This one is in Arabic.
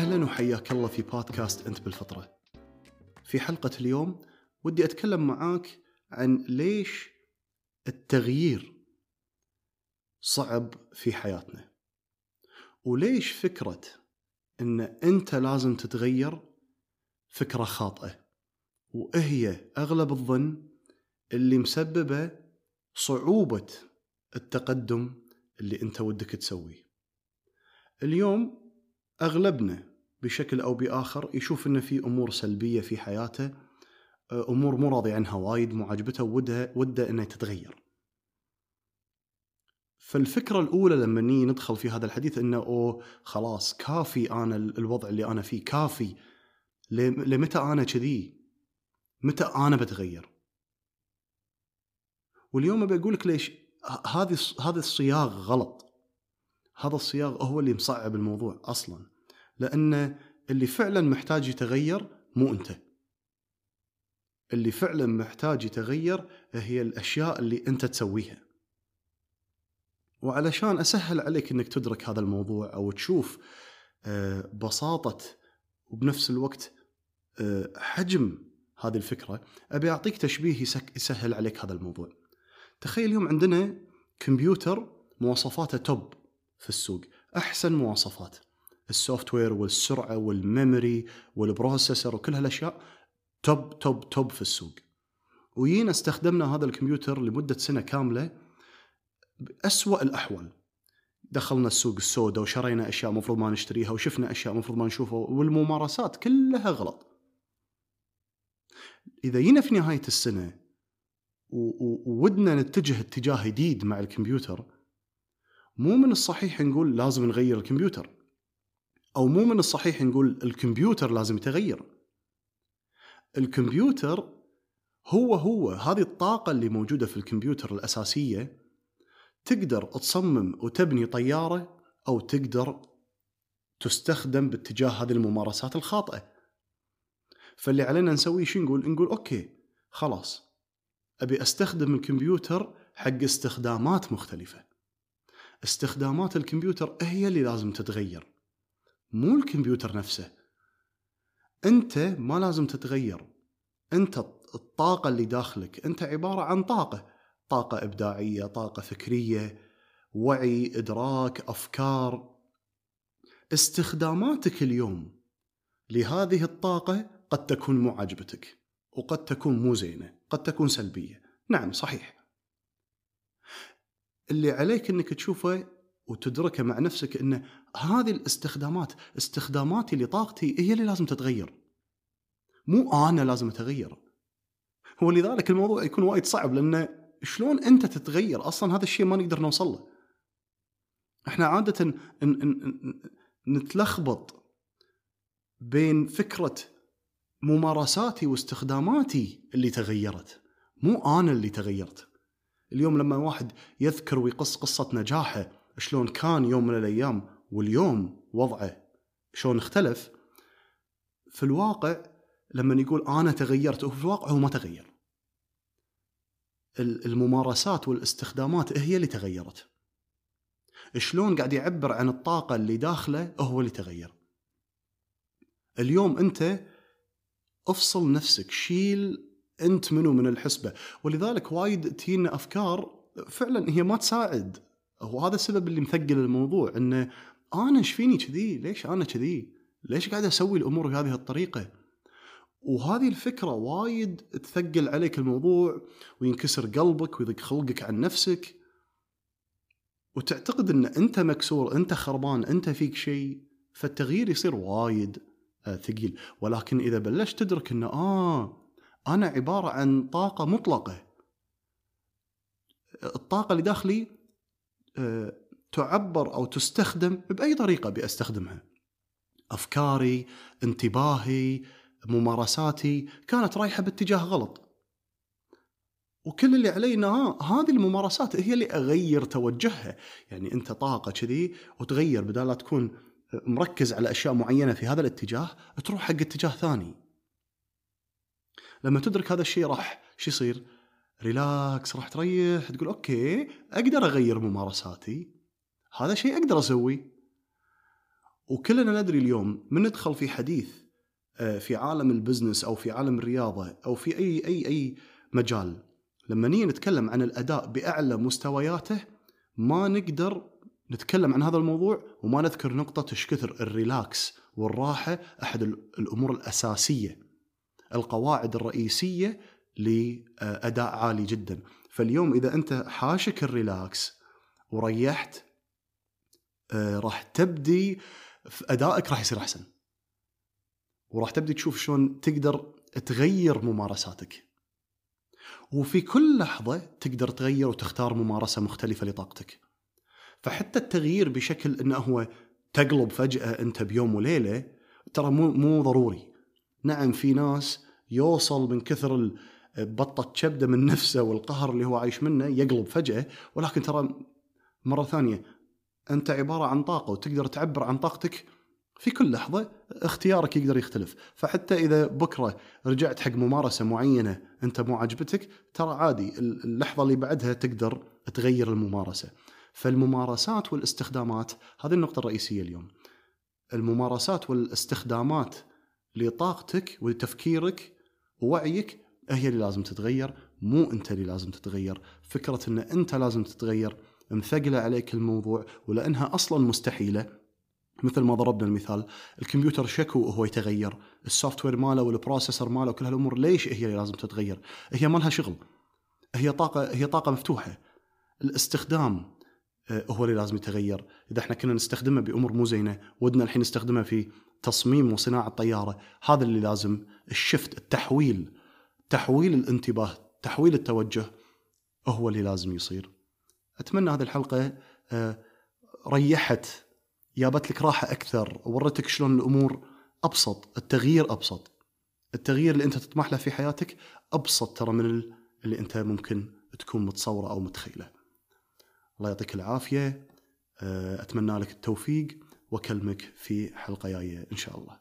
أهلا وحياك الله في بودكاست أنت بالفطرة. في حلقة اليوم ودي أتكلم معاك عن ليش التغيير صعب في حياتنا. وليش فكرة إن أنت لازم تتغير فكرة خاطئة. وهي أغلب الظن اللي مسببة صعوبة التقدم اللي أنت ودك تسويه. اليوم أغلبنا بشكل أو بآخر يشوف إنه في أمور سلبية في حياته أمور مو راضي عنها وايد مو عاجبته وده وده انها تتغير. فالفكرة الأولى لما ندخل في هذا الحديث إنه أوه خلاص كافي أنا الوضع اللي أنا فيه كافي لمتى أنا كذي؟ متى أنا بتغير؟ واليوم أبي أقول لك ليش هذه هذا الصياغ غلط. هذا الصياغ هو اللي مصعب الموضوع أصلا. لأن اللي فعلا محتاج يتغير مو أنت. اللي فعلا محتاج يتغير هي الأشياء اللي أنت تسويها. وعلشان أسهل عليك إنك تدرك هذا الموضوع أو تشوف بساطة وبنفس الوقت حجم هذه الفكرة أبي أعطيك تشبيه يسهل عليك هذا الموضوع. تخيل اليوم عندنا كمبيوتر مواصفاته top في السوق، أحسن مواصفات. ال software والسرعة وال memory وال processor وكل هالأشياء top top top في السوق. وجينا استخدمنا هذا الكمبيوتر لمدة سنة كاملة بأسوأ الأحوال. دخلنا السوق السوداء وشرينا أشياء مفروض ما نشتريها وشفنا أشياء مفروض ما نشوفها والممارسات كلها غلط. إذا جينا في نهاية السنة وودنا نتجه اتجاه جديد مع الكمبيوتر مو من الصحيح نقول لازم نغير الكمبيوتر. أو مو من الصحيح نقول الكمبيوتر لازم يتغير. الكمبيوتر هو هو هذه الطاقة اللي موجودة في الكمبيوتر الأساسية تقدر تصمم وتبني طيارة أو تقدر تستخدم باتجاه هذه الممارسات الخاطئة. فاللي علينا نسويه شو نقول؟ نقول أوكي خلاص أبي أستخدم الكمبيوتر حق استخدامات مختلفة. استخدامات الكمبيوتر هي اللي لازم تتغير. مو الكمبيوتر نفسه أنت ما لازم تتغير أنت الطاقة اللي داخلك أنت عبارة عن طاقة طاقة إبداعية، طاقة فكرية، وعي، إدراك، أفكار. استخداماتك اليوم لهذه الطاقة قد تكون مو عجبتك، وقد تكون مو زينة، قد تكون سلبية. نعم صحيح. اللي عليك إنك تشوفه وتدركه مع نفسك ان هذه الاستخدامات، استخداماتي لطاقتي هي اللي لازم تتغير. مو أنا لازم أتغير. ولذلك الموضوع يكون وايد صعب لأنه شلون أنت تتغير؟ أصلا هذا الشيء ما نقدر نوصل له. إحنا عادة ن- ن- ن- نتلخبط بين فكرة ممارساتي واستخداماتي اللي تغيرت. مو أنا اللي تغيرت. اليوم لما واحد يذكر ويقص قصة نجاحه شلون كان يوم من الأيام؟ واليوم وضعه شلون اختلف في الواقع لما يقول أنا تغيرت وفي الواقع هو ما تغير. الممارسات والاستخدامات هي اللي تغيرت. شلون قاعد يعبر عن الطاقة اللي داخله هو اللي تغير. اليوم أنت افصل نفسك شيل أنت منو من الحسبة. ولذلك وايد تجينا أفكار فعلا هي ما تساعد. وهذا السبب اللي مثقل الموضوع إنه أنا إيش فيني كذي؟ ليش أنا كذي؟ ليش قاعد أسوي الأمور بهذه الطريقة؟ وهذه الفكرة وايد تثقل عليك الموضوع وينكسر قلبك ويضيق خلقك عن نفسك وتعتقد إن أنت مكسور أنت خربان أنت فيك شيء فالتغيير يصير وايد ثقيل ولكن إذا بلشت تدرك إن آه أنا عبارة عن طاقة مطلقة الطاقة اللي داخلي تعبر أو تستخدم بأي طريقة بأستخدمها أفكاري انتباهي ممارساتي كانت رايحة باتجاه غلط. وكل اللي علي ان هذه الممارسات هي اللي أغير توجهها. يعني أنت طاقة كذي وتغير بدل لا تكون مركز على أشياء معينة في هذا الاتجاه تروح حق اتجاه ثاني. لما تدرك هذا الشيء راح شو يصير؟ relax راح تريح تقول أوكي أقدر أغير ممارساتي. هذا شيء أقدر أسويه. وكلنا ندري اليوم من ندخل في حديث آه، في عالم ال business أو في عالم الرياضة أو في أي أي أي مجال. لما نيجي نتكلم عن الأداء بأعلى مستوياته ما نقدر نتكلم عن هذا الموضوع وما نذكر نقطة إيش كثر ال relax والراحة أحد الأمور الأساسية القواعد الرئيسية لأداء عالي جدا. فاليوم إذا أنت حاشك الريلاكس وريحت راح تبدي أدائك راح يصير أحسن. وراح تبدي تشوف شلون تقدر تغير ممارساتك. وفي كل لحظة تقدر تغير وتختار ممارسة مختلفة لطاقتك. فحتى التغيير بشكل إنه هو تقلب فجأة أنت بيوم وليلة ترى مو مو ضروري. نعم في ناس يوصل من كثر بطة كبده من نفسه والقهر اللي هو عايش منه يقلب فجأة ولكن ترى مرة ثانية أنت عبارة عن طاقة وتقدر تعبر عن طاقتك في كل لحظة اختيارك يقدر يختلف. فحتى إذا بكرة رجعت حق ممارسة معينة أنت مو عجبتك ترى عادي اللحظة اللي بعدها تقدر تغير الممارسة. فالممارسات والاستخدامات هذه النقطة الرئيسية اليوم. الممارسات والاستخدامات لطاقتك ولتفكيرك ووعيك هي اللي لازم تتغير مو أنت اللي لازم تتغير. فكرة إن أنت لازم تتغير مثقلة عليك الموضوع ولانها أصلا مستحيلة؟ مثل ما ضربنا المثال الكمبيوتر شكو وهو يتغير ال software ماله وال processor ماله وكل هالأمور ليش هي اللي لازم تتغير؟ هي ما لها شغل. هي طاقة هي طاقة مفتوحة. الاستخدام آه، هو اللي لازم يتغير. إذا إحنا كنا نستخدمه بأمور مو زينة ودنا الحين نستخدمه في تصميم وصناعة طياره هذا اللي لازم الشفت التحويل تحويل الانتباه تحويل التوجه هو اللي لازم يصير. أتمنى هذه الحلقة آه، ريحت جابت لك راحة أكثر ورتك شلون الأمور أبسط التغيير أبسط. التغيير اللي أنت تطمح له في حياتك أبسط ترى من اللي أنت ممكن تكون متصورة أو متخيلة. الله يعطيك العافية آه، أتمنى لك التوفيق وأكلمك في حلقة جاية إن شاء الله.